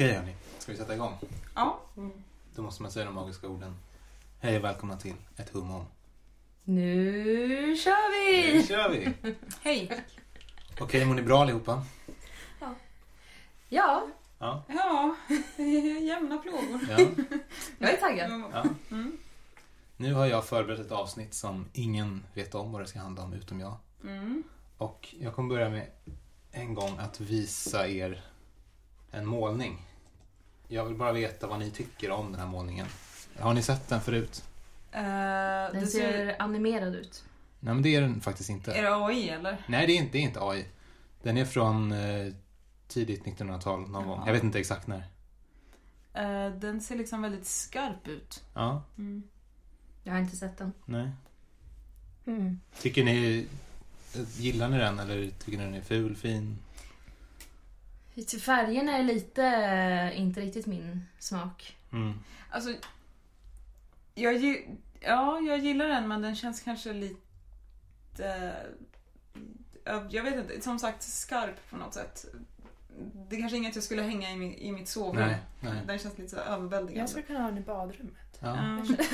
Okej hörni, ska vi sätta igång? Ja. Då måste man säga de magiska orden. Hej och välkomna till ett hum om. Nu kör Nu vi! kör vi! Hej. Okej, mår ni bra allihopa? Ja, Ja. Ja, jämna plågor. ja. jag är taggad. ja. Mm. Nu har jag förberett ett avsnitt som ingen vet om vad det ska handla om utom jag. Mm. Och jag kommer börja med en gång att visa er en målning. Jag vill bara veta vad ni tycker om den här målningen. Har ni sett den förut? Eh, Den ser... ser animerad ut. Nej, men det är den faktiskt inte. Är det AI eller? Nej, det är inte, det är inte AI. Den är från eh, tidigt 1900-tal någon gång. Jaha. Jag vet inte exakt när. Eh, den ser liksom väldigt skarp ut. Ja, Mm. Jag har inte sett den. nej. Mm. Tycker ni... Gillar ni den eller tycker ni den är ful, fin? Färgerna är lite eh, inte riktigt min smak. Mm. Alltså, jag, ja, jag gillar den men den känns kanske lite... eh, Jag vet inte, som sagt skarp på något sätt. Det är kanske inget jag skulle hänga i, mi- i mitt sovrum. Nej, nej. Den känns lite överväldigande. Jag skulle kunna ha den i badrummet. Ja,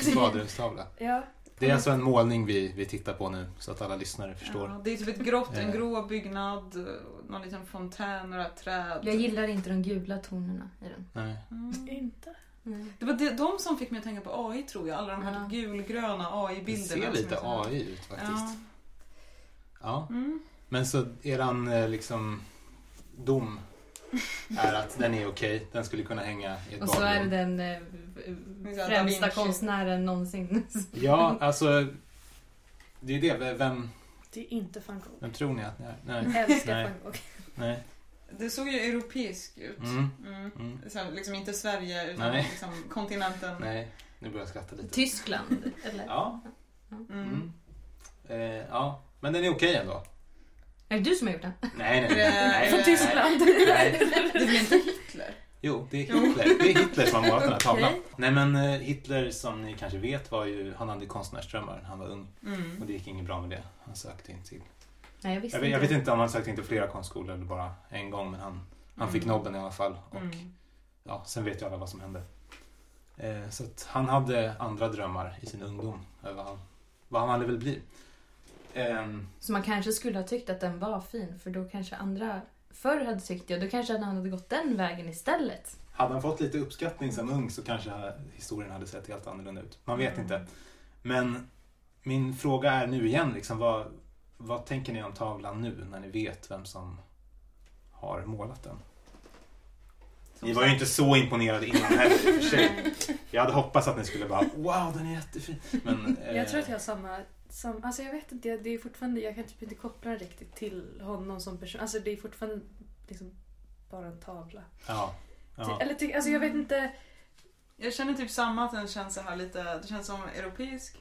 Ja. badrumstavla. Ja. Det är alltså en målning vi, vi tittar på nu så att alla lyssnare förstår. Ja, det är typ ett grått, en Eh. grå byggnad, någon liten fontän, några träd. Jag gillar inte de gula tonerna i den. Nej. Mm. Inte? Mm. Det var de, de som fick mig att tänka på AI tror jag. Alla de här Ja. gulgröna Det AI-bilderna. ser som lite AI ut faktiskt. Ja. Ja. Mm. Men så eran eh, liksom dom är att den är okej. Den skulle kunna hänga i ett Och så är det badrum. den eh, främsta konstnären någonsin. Ja, alltså. Det är det. Vem, Det är inte van Gogh. vem tror ni att ni är? Nej. Jag älskar Nej. van Gogh. Nej. Det såg ju europeisk ut. Mm. Mm. Mm. Så liksom inte Sverige utan Nej. liksom kontinenten. Nej. Nu börjar jag skratta lite. Tyskland, eller? Ja. Mm. Mm. Eh, ja. Men den är okej ändå. Är det du som har gjort den? Nej, nej, nej. Nej, Från nej, Tyskland. Nej. Det är väl inte Hitler? Jo, det är. Hitler. Det är Hitler som har målat den här tavlan. Okej. Nej, men eh, Hitler som ni kanske vet var ju, han hade konstnärsdrömmar när han var ung. Mm. Och det gick inget bra med det. Han sökte in till... Nej, jag visste Jag vet, jag vet inte om han sökte in till flera konstskolor eller bara en gång, men han, han fick Mm. nobben i alla fall. Och Mm. ja, sen vet ju alla vad som hände. Eh, så att han hade andra drömmar i sin ungdom över vad han, vad han hade väl bli. Ehm, Så man kanske skulle ha tyckt att den var fin, för då kanske andra förr hade tyckt det. Då kanske han hade gått den vägen istället. hade han fått lite uppskattning som ung så kanske historien hade sett helt annorlunda ut. Man vet Mm. inte. Men min fråga är nu igen, liksom, vad, vad tänker ni om tavlan nu när ni vet vem som har målat den? Som Ni var ju inte så imponerade innan heller i och för sig. Jag hade hoppats att ni skulle bara wow den är jättefin. Men, eh, Jag tror att jag har samma... Sam, alltså jag vet inte, det är fortfarande, jag kan typ inte koppla den riktigt till honom som person. Alltså det är fortfarande liksom bara en tavla. Ja. ja. Eller ty, alltså jag vet inte. Jag känner typ samma att den känns så här lite, det känns som europeisk.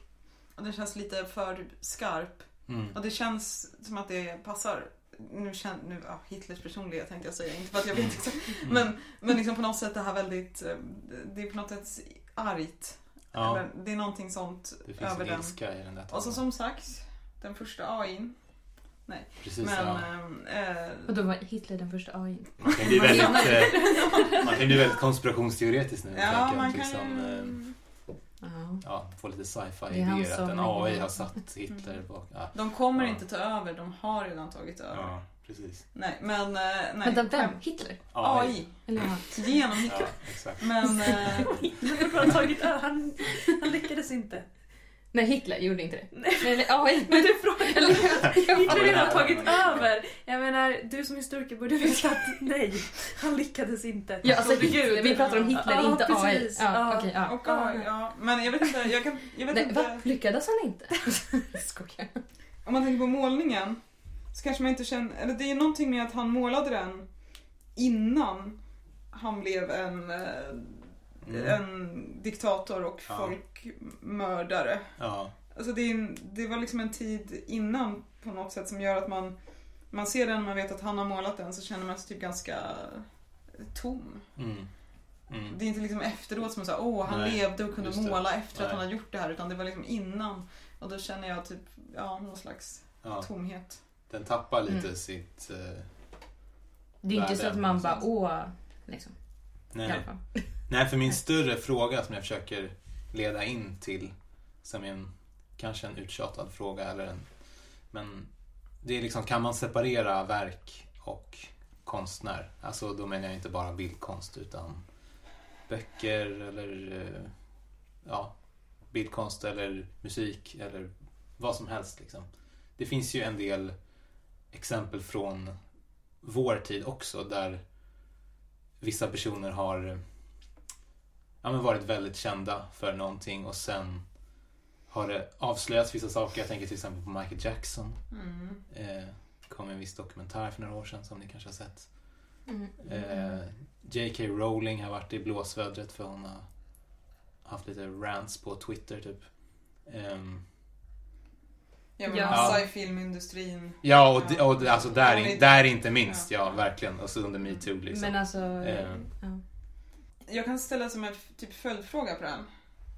Och den känns lite för skarp. Mm. Och det känns som att det passar. Nu känner, nu, ja, Hitlers personlighet tänkte jag säga, inte för att jag vet exakt. Mm. Men, men liksom på något sätt det här väldigt, eh, det är på något sätt argt. Ja, Eller, det är någonting sånt det finns över en den. ilska i den där Och så som sagt, den första AIn. Precis, Men, ja. ehm, eh, Och då var Hitler den första AI. Man kan bli väldigt, eh, man kan bli väldigt konspirationsteoretisk nu. ja, tänker man kan liksom, eh, ju... Ja. ja, få lite sci-fi idéer att en AI har satt Hitler bak. Ja, De kommer Ja. inte ta över, de har redan tagit över. Precis. Nej, men... eh, Nej, Vänta, vem? Hitler? AI. Eller ja. Genom Hitler. Ja, exakt. Men... eh, Han har tagit ö- han, han lyckades inte. Nej, Hitler gjorde inte det. Nej. Eller AI. Men du frågar Eller, Hitler har tagit över. Jag menar, du som historiker borde veta att nej, han lyckades inte. ja, alltså Hitler. Vi pratar om Hitler, Ja, inte AI. precis. Ja, Ja. okej, ja. och AI, ja. Men jag vet inte, jag, kan, jag vet Nej, inte. va? Lyckades han inte? Skojar. Om man tänker på målningen så kanske man inte känner, eller det är någonting med att han målade den innan han blev en, eh, Mm. en diktator och Ja. folkmördare. Ja, Alltså det, en, det var liksom en tid innan på något sätt som gör att man, man ser den, man vet att han har målat den så känner man sig typ ganska tom. mm. Mm. Det är inte liksom efteråt som säger åh han Nej, levde och kunde måla efter att Nej. han har gjort det här utan det var liksom innan. Och då känner jag typ, ja någon slags Ja, tomhet. Den tappar lite Mm. sitt... eh, Det är inte så att man bara åh, liksom. Nej. Nej, för min större fråga som jag försöker leda in till, som är en, kanske en uttjatad fråga eller en, men det är liksom, kan man separera verk och konstnär? Alltså då menar jag inte bara bildkonst utan böcker eller eh, ja, bildkonst eller musik eller vad som helst liksom. Det finns ju en del exempel från vår tid också där vissa personer har ja, men varit väldigt kända för någonting och sen har det avslöjats vissa saker. Jag tänker till exempel på Michael Jackson. Mm. Eh, kom en viss dokumentär för några år sedan som ni kanske har sett. Mm. Eh, J.K. Rowling har varit i blåsvädret för hon har haft lite rants på Twitter typ. Ehm, Ja men Ja. massa i filmindustrin. ja, och, d- och alltså där, Ja, där inte minst. Ja. Ja, verkligen. Och så under metoo liksom. Men alltså... Eh. ja. Jag kan ställa som en typ följdfråga på den.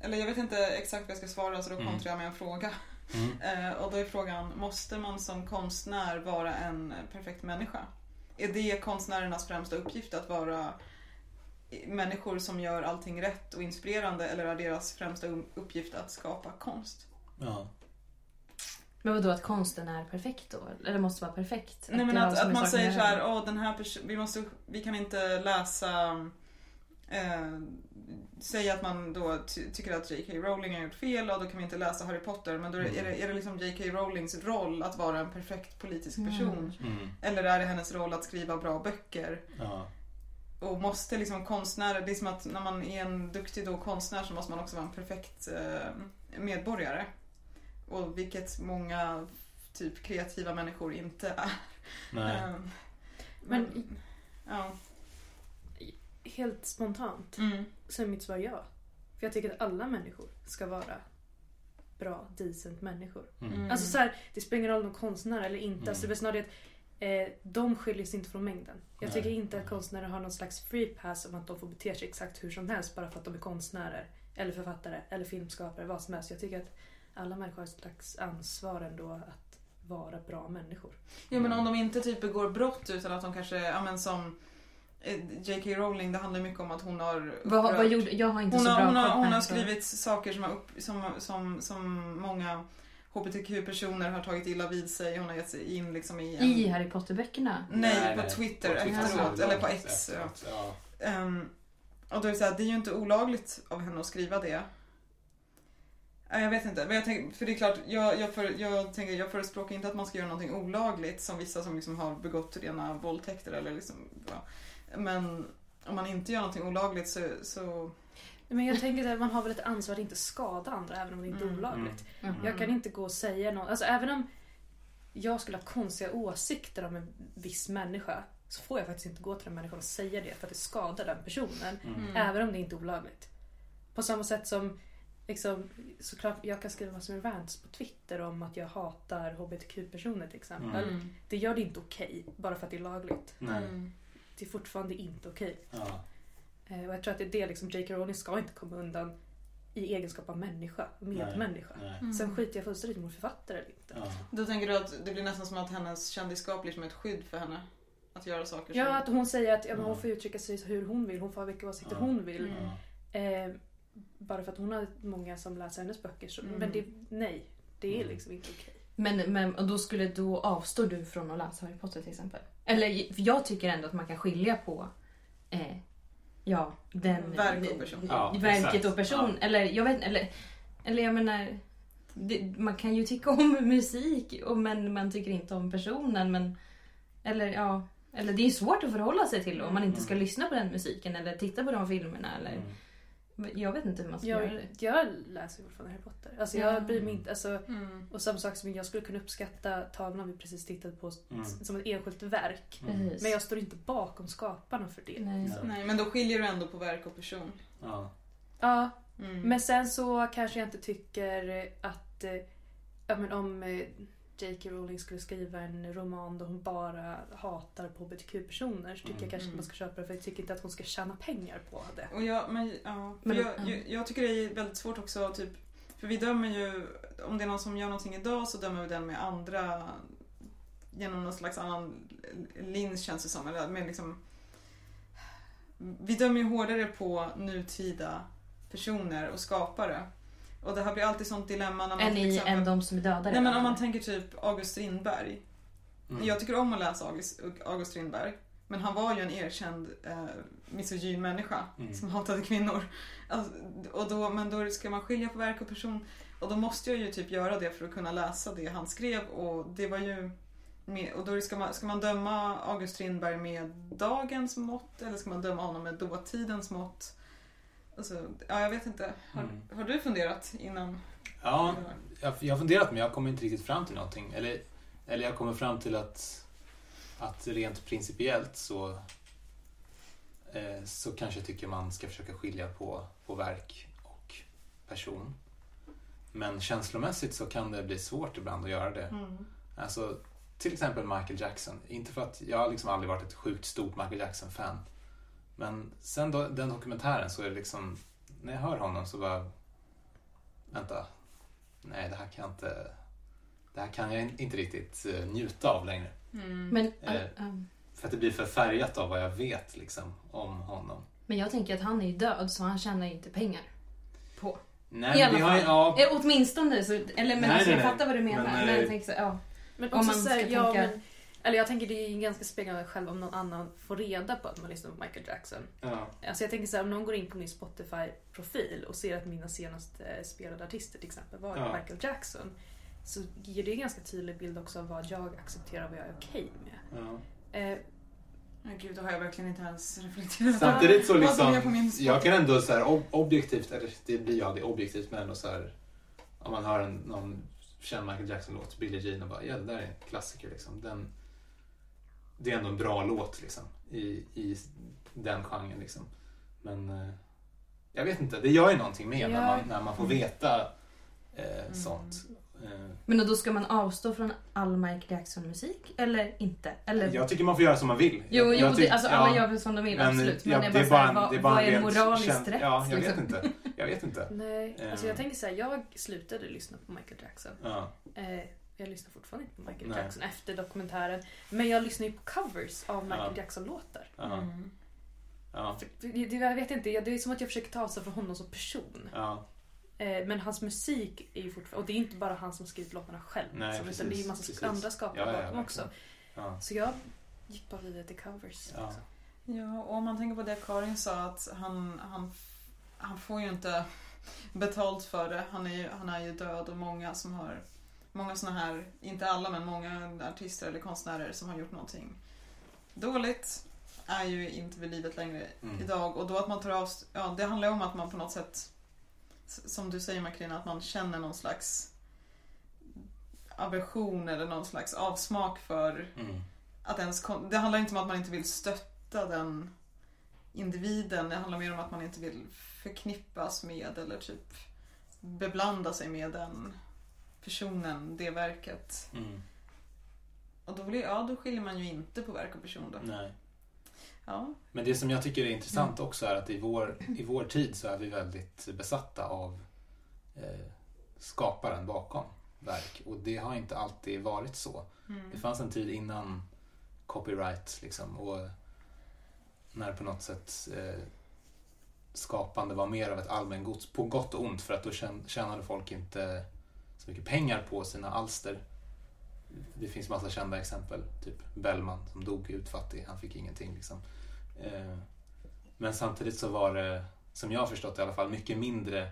Eller jag vet inte exakt vad jag ska svara så då Mm. kontrar jag med en fråga. Mm. Eh, och då är frågan, måste man som konstnär vara en perfekt människa? Är det konstnärernas främsta uppgift att vara människor som gör allting rätt och inspirerande eller är deras främsta uppgift att skapa konst? Ja. Men vadå att konsten är perfekt då? Eller måste vara perfekt? Nej men att, att man säger så här, åh den här vi, måste, vi kan inte läsa eh, Säga att man då ty- tycker att J.K. Rowling har gjort fel och då kan vi inte läsa Harry Potter men då är det, är det, är det liksom J.K. Rowlings roll att vara en perfekt politisk Mm. person? Mm. Eller är det hennes roll att skriva bra böcker? Ja. Och måste liksom konstnärer, det är som att när man är en duktig då konstnär så måste man också vara en perfekt eh, medborgare. Och vilket många typ kreativa människor inte är. Nej. Ehm, Men Ja. helt spontant Mm. så är mitt svar ja. För jag tycker att alla människor ska vara bra, decent människor. Mm. Mm. Alltså så här, det spelar ingen roll om de är konstnärer eller inte. Mm. Alltså det är snarare att eh, de skiljer sig inte från mängden. Jag Nej. tycker inte att konstnärer har någon slags free pass om att de får bete sig exakt hur som helst bara för att de är konstnärer. Eller författare, eller filmskapare, vad som helst. Jag tycker att alla människor har ett slags ansvar ändå att vara bra människor. Ja men om de inte typ begår brott utan att de kanske, ja men som eh, J.K. Rowling, det handlar mycket om att hon har Vad, vad upprört- gjorde, jag har inte hon så har, bra hon, har, koll på hon har henne. skrivit saker som, har upp, som, som, som många HBTQ-personer har tagit illa vid sig. Hon har gett sig in liksom i en... I Harry Potter-böckerna? Nej, på Twitter efteråt. Ja. Eller på X. Ja. Ja. Ehm, och då är det så här, det är ju inte olagligt av henne att skriva det. Jag vet inte, men jag tänker, för det är klart, jag, jag, för, jag, tänker, jag förespråkar inte att man ska göra någonting olagligt som vissa som liksom har begått rena våldtäkter eller liksom, ja. Men om man inte gör någonting olagligt så, så Men jag tänker att man har väl ett ansvar att inte skada andra även om det inte är Mm. olagligt. Mm. Jag kan inte gå och säga något. Alltså även om jag skulle ha konstiga åsikter om en viss människa så får jag faktiskt inte gå till den människan och säga det för att det skadar den personen. Mm. Även om det inte är olagligt. På samma sätt som liksom, såklart jag kan skriva massor med rants på Twitter om att jag hatar HBTQ-personer till exempel. Mm. Det gör det inte okej bara för att det är lagligt. Nej. Mm. Det är fortfarande inte okej. Ja. Eh, Och jag tror att det är det liksom, J.K. Rowling ska inte komma undan i egenskap av människa, medmänniska. Nej. Sen skiter jag fullständigt i om hon författare eller inte. Ja. Då tänker du att det blir nästan som att hennes kändisskap blir som ett skydd för henne? Att göra saker som... Ja, att hon säger att ja, men hon Ja. får uttrycka sig hur hon vill, hon får ha vilka åsikter Ja. hon vill. Mm. Ja. Eh, bara för att hon har många som läser hennes böcker. Så, Mm. Men det, nej, det är Mm. liksom inte okej. Men, men och då skulle då avstår du från att läsa Harry Potter till exempel? Eller för jag tycker ändå att man kan skilja på eh, ja, den, Verk och person. Ja, verket exakt. och person. Ja. Eller jag vet eller, eller jag menar det, man kan ju tycka om musik och, men man tycker inte om personen. Men, eller ja, eller det är svårt att förhålla sig till om man inte ska Mm. lyssna på den musiken eller titta på de filmerna. Eller, Mm. Jag vet inte hur man ska göra Jag, det. jag läser fortfarande Harry Potter. Alltså Ja. jag bryr mig inte. Alltså, Mm. och samma sak som jag skulle kunna uppskatta tavlan vi precis tittade på Mm. som ett enskilt verk. Mm. Men jag står inte bakom skaparna för det. Nej. Ja. Nej, men då skiljer du ändå på verk och person. Ja. Ja, Mm. men sen så kanske jag inte tycker att eh, ja, men om eh, J.K. Rowling skulle skriva en roman där hon bara hatar på hbtq-personer så tycker Mm. jag kanske Mm. att man ska köpa det för jag tycker inte att hon ska tjäna pengar på det. Och jag, men, ja, Men- jag, ja. jag, jag tycker det är väldigt svårt också, typ, för vi dömer ju, om det är någon som gör någonting idag så dömer vi den med andra, genom någon slags annan lins känns det som. Eller med liksom, vi dömer ju hårdare på nutida personer och skapare. Och det här blir alltid sånt dilemma när man Än, till i, exempel... än de som är döda Nej men om man tänker typ August Strindberg. Mm. Jag tycker om att läsa August, August Strindberg. Men han var ju en erkänd eh, misogyn människa Mm. som hatade kvinnor. Alltså, och då, men då ska man skilja på verk och person. Och då måste jag ju typ göra det för att kunna läsa det han skrev. Och det var ju... Med, och då ska man, ska man döma August Strindberg med dagens mått eller ska man döma honom med dåtidens mått? Alltså, ja, jag vet inte. Har, Mm. har du funderat innan? Ja, jag, jag har funderat men jag kommer inte riktigt fram till någonting. Eller, eller jag kommer fram till att, att rent principiellt så, eh, så kanske jag tycker man ska försöka skilja på, på verk och person. Men känslomässigt så kan det bli svårt ibland att göra det. Mm. Alltså, till exempel Michael Jackson. Inte för att jag har liksom aldrig varit ett sjukt stort Michael Jackson-fan. Men sen då, den dokumentären så är det liksom, när jag hör honom så bara, vänta, nej det här kan jag inte, det här kan jag inte riktigt eh, njuta av längre. Mm. Men, Eh. um, För att det blir för färgat av vad jag vet liksom om honom. men jag tänker att han är ju död så han tjänar ju inte pengar på. Nej, I men alla det har fall. ja, Eh, åtminstone så, eller men Nej, alltså, nej, jag nej. fattar vad du menar. Men, Men, jag tänker så, ja. Men Om man så här, ska ja, tänka- men, eller jag tänker det är ganska speglande själv om någon annan får reda på att man lyssnar på Michael Jackson. ja, Alltså jag tänker så här, om någon går in på min Spotify-profil och ser att mina senaste eh, spelade artister till exempel var Ja. Michael Jackson. Så ger det en ganska tydlig bild också av vad jag accepterar och vad jag är okej med. ja. Eh, Ja, gud, då har jag verkligen inte ens reflekterat. Samtidigt så liksom, på min jag kan ändå så här ob- objektivt, eller det blir ju aldrig objektivt men ändå så här om man hör en, någon känd Michael Jackson-låt, Billie Jean och bara ja det där är en klassiker liksom. Den, det är ändå en bra låt liksom i, i den genren liksom. Men eh, jag vet inte, det gör ju någonting med när, Ja. man, när man får veta eh, Mm. sånt. Eh, Men då ska man avstå från all Michael Jackson-musik? Eller inte? Eller? jag tycker man får göra som man vill. jo, jo jag det, tyck- alltså, ja. alla gör väl som de vill, absolut. Men ja, det är det bara, här, en, vad, det är bara vad är moraliskt rätt? Ja, jag vet liksom? inte. Jag vet inte. nej, alltså jag tänker så här, jag slutade lyssna på Michael Jackson. Ja. Eh, jag lyssnar fortfarande inte på Michael Nej. Jackson efter dokumentären. Men jag lyssnar ju på covers av Michael Ja. Jackson-låtar. Ja. Mm. Ja. För jag vet inte, det är som att jag försöker ta avstånd från honom som person. Ja. Eh, men hans musik är ju fortfarande, och det är inte bara han som skrivit låtarna själv. Nej, liksom, utan det är ju precis, massa precis. andra skapare Ja, ja, bakom också. Så jag gick bara vidare till covers. Ja. Ja, och om man tänker på det Karin sa att han, han, han får ju inte betalt för det. Han är ju, han är ju död och många som har Många såna här, inte alla men många artister eller konstnärer som har gjort någonting dåligt är ju inte vid livet längre Mm. idag. Och då att man tar av, ja det handlar ju om att man på något sätt, som du säger Makrina, att man känner någon slags aversion eller någon slags avsmak för Mm. att ens, det handlar inte om att man inte vill stötta den individen. Det handlar mer om att man inte vill förknippas med eller typ beblanda sig med den personen, det verket. Mm. Och då, blir, ja, då skiljer man ju inte på verk och person då. Nej. Ja. Men det som jag tycker är intressant också är att i vår, i vår tid så är vi väldigt besatta av eh, skaparen bakom verk. Och det har inte alltid varit så. Mm. Det fanns en tid innan copyright liksom och när på något sätt eh, skapande var mer av ett allmängods på gott och ont för att då tjän- tjänade folk inte så mycket pengar på sina alster. Det finns massa kända exempel, typ Bellman som dog utfattig, han fick ingenting liksom. Eh, men samtidigt så var det, som jag har förstått det i alla fall, mycket mindre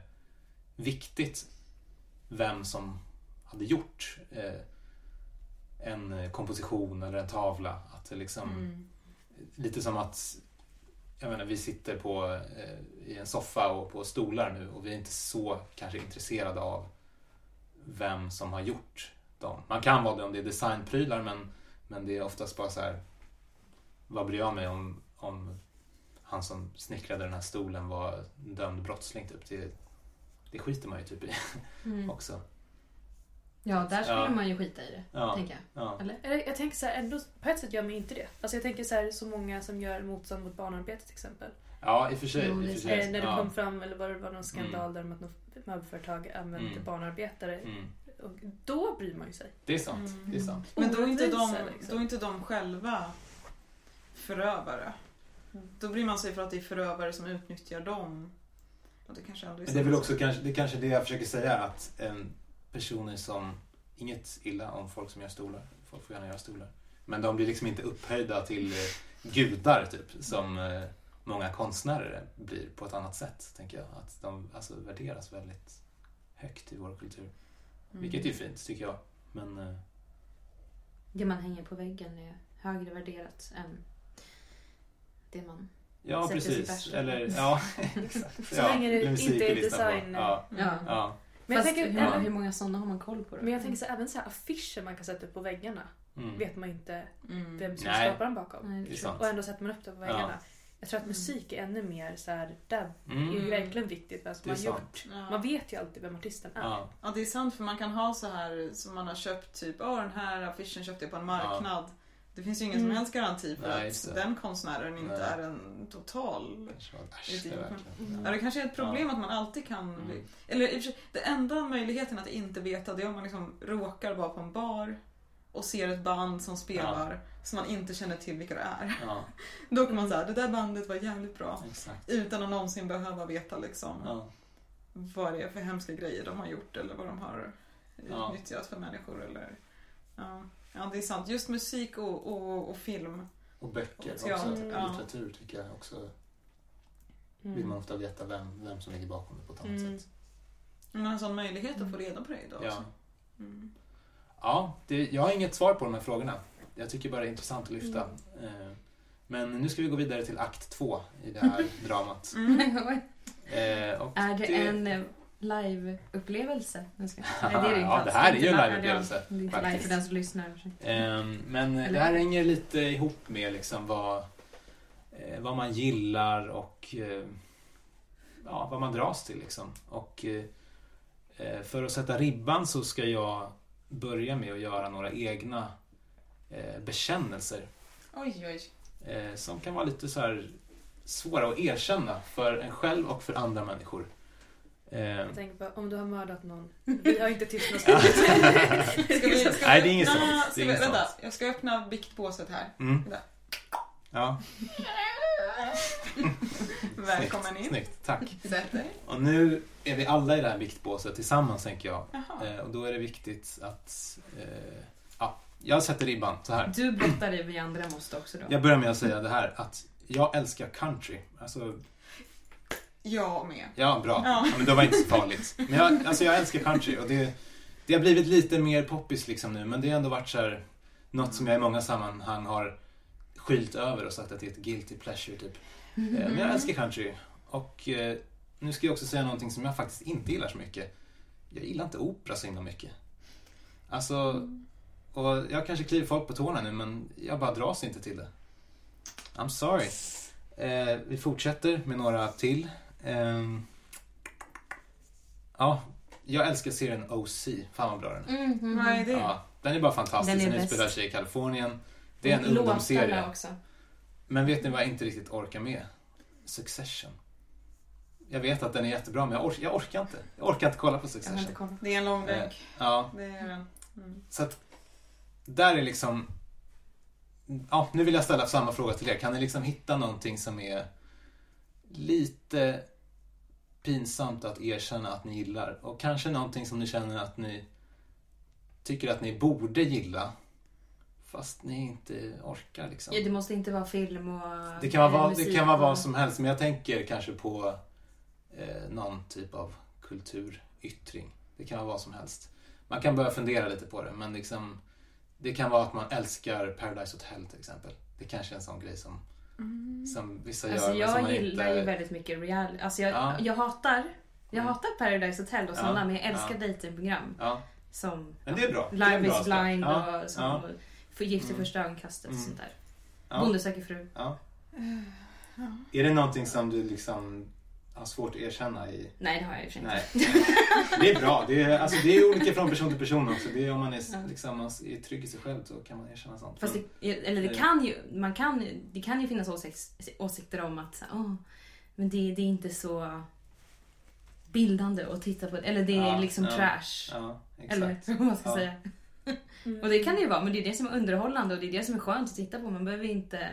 viktigt vem som hade gjort eh, en komposition eller en tavla. Att liksom, Mm. Lite som att jag menar, vi sitter på, eh, i en soffa och på stolar nu och vi är inte så kanske intresserade av vem som har gjort dem. Man kan vara det om det är designprylar men, men det är oftast bara så här vad bryr jag mig om, om han som snickrade den här stolen var dömd brottsling typ. Det, det skiter man ju typ i Mm. också. Ja, där skulle Ja. man ju skita i det, Ja, tänker jag. ja. Eller? Eller jag tänker så här, ändå, på ett sätt gör man inte det. Alltså jag tänker så här, så många som gör motstånd mot barnarbete till exempel. Ja i och för sig. I för Eh, sig. när det ja. kom fram, eller var det var någon skandal Mm. där med att något möbelföretag använde Mm. barnarbetare. Mm. Och då bryr man ju sig. Det är sant. Mm. Det är sant. Men då är, inte de, liksom. då är inte de själva förövare. då bryr man sig för att det är förövare som utnyttjar dem. Och det kanske ändå är Men det är väl också kanske det, är kanske det jag försöker säga att en personer som, inget illa om folk som gör stolar, folk får gärna göra stolar. Men de blir liksom inte upphöjda till eh, gudar typ, som eh, många konstnärer blir på ett annat sätt, tänker jag. Att de alltså, värderas väldigt högt i vår kultur. Mm. Vilket är ju fint, tycker jag. Men eh, Det man hänger på väggen är högre värderat än det man... ja, Sätter sig precis. värsta. Eller, ja, exakt. Så ja, länge det inte är design. Ja, Mm. Ja. ja. Men jag Fast tänker, hur, hur många sådana har man koll på då? men jag tänker så, här, även så här affischer man kan sätta upp på väggarna Mm. vet man inte Mm. vem som Nej. skapar den bakom. Nej, Det är det sant. Och ändå sätter man upp det på väggarna. Jag tror att Mm. musik är ännu mer så här, där Mm. är ju verkligen viktigt vem som har sant. gjort. Ja. Man vet ju alltid vem artisten är. Ja. Ja, det är sant för man kan ha så här som man har köpt typ, ja den här affischen köpte jag på en marknad. Det finns ju ingen som Mm. helst garanti för Nej, att den konstnären inte Nej. är en total... Idiot. verkligen. Ja, det kanske är ett problem att man alltid kan Mm. Eller i och för sig, det enda möjligheten att inte veta det är om man liksom råkar vara på en bar och ser ett band som spelar som man inte känner till vilka det är. Ja, Då kan man säga det där bandet var jävligt bra. exakt. Utan att någonsin behöva veta liksom Ja. vad det är för hemska grejer de har gjort eller vad de har Ja. för människor. Eller, ja. ja, det är sant. Just musik och, och, och film. Och böcker Och också. ja. Litteratur tycker jag också. Vill Mm. man ofta veta vem, vem som ligger bakom det på ett annat Mm. sätt. Man har en sån möjlighet att få reda på det idag Ja, också. Mm. ja det, jag har inget svar på de här frågorna. Jag tycker bara det är intressant att lyfta. Eh, Men nu ska vi gå vidare till akt två i det här dramat. Mm. Eh, och är det, en eh, live-upplevelse? Ja, det här är ju en live- live-upplevelse, Det är inte live för den som lyssnar. Ehm, Men Eller? det här hänger lite ihop med liksom vad, eh, vad man gillar och eh, ja, vad man dras till. Liksom. Och eh, eh, för att sätta ribban så ska jag börja med att göra några egna eh, bekännelser Oj, oj. eh, som kan vara lite så här svåra att erkänna för en själv och för andra människor. Eh, Jag tänker på om du har mördat någon. Vi har inte ska Nej, det är inget sånt. Det är Ska vi, inget vänta, sånt. jag ska öppna biktpåset här. mm. Ja, Välkommen in. snyggt. Tack. Och nu är vi alla i det här viktbåset tillsammans tänker jag. Jaha. Eh, och då är det viktigt att... Eh, jag sätter ribban så här. Du blottar det, vi andra måste också då. Jag börjar med att säga det här att jag älskar country. Alltså, Jag med. ja bra. Ja. Ja, men det var inte så farligt. Men jag, alltså, jag älskar country och det, det har blivit lite mer poppis liksom nu men det har ändå varit så här, något som jag i många sammanhang har skylt över och sagt att det är ett guilty pleasure typ. Eh, Men jag älskar country. Och eh, nu ska jag också säga någonting som jag faktiskt inte gillar så mycket. Jag gillar inte opera så himla mycket. Alltså, och jag kanske kliver folk på tårna nu men jag bara dras inte till det. I'm sorry. Eh, vi fortsätter med några till. Ehm, ja, jag älskar serien OC. Fan vad bra den är. Mm, mm, mm. det? Ja, den är bara fantastisk. Den är Den utspelar bäst. sig i Kalifornien. Det är en låtarna ungdomsserie. också. Men vet ni vad jag inte riktigt orkar med? Succession. Jag vet att den är jättebra, men jag, ork- jag orkar inte. Jag orkar inte kolla på Jag har inte Succession. kollat. Det är en lång Eh, väg. ja, Det är den. Mm. så att där är liksom... Ja, nu vill jag ställa samma fråga till er. Kan ni liksom hitta någonting som är lite pinsamt att erkänna att ni gillar? Och kanske någonting som ni känner att ni tycker att ni borde gilla, fast ni inte orkar liksom. Ja, det måste inte vara film och Det kan vara, vad, det musik kan vara vad och- som helst, men jag tänker kanske på eh, någon typ av kulturyttring. Det kan vara vad som helst. Man kan börja fundera lite på det, men liksom, det kan vara att man älskar Paradise Hotel till exempel. Det kanske är en sån grej som, Mm. som vissa Alltså gör, jag gillar inte... ju väldigt mycket reality. Alltså jag, Ja. jag hatar jag Mm. hatar Paradise Hotel och sådana Ja, men jag älskar ja. datingprogram. Ja, Som men det är bra. Det är Live bra is blind ja, och som ja. För Gift i Mm. första ögonkastet och Mm. sånt där. ja, Bonde söker fru. ja. Ja. Är det någonting som du liksom har svårt att erkänna i... Nej det har jag i och för sig inte. Nej. Det är bra. Det är, alltså, det är olika från person till person också. Det är, om man är, Ja. liksom, man är trygg i sig själv så kan man erkänna sånt. Fast det, eller det kan ju, man kan, det kan ju finnas åsikts, åsikter om att åh, men det, det är inte så bildande att titta på. Eller det är Ja, liksom ja. trash. Ja, exakt. Eller vad man ska Ja. säga. Och det kan det ju vara, men det är det som är underhållande och det är det som är skönt att titta på. Man behöver inte...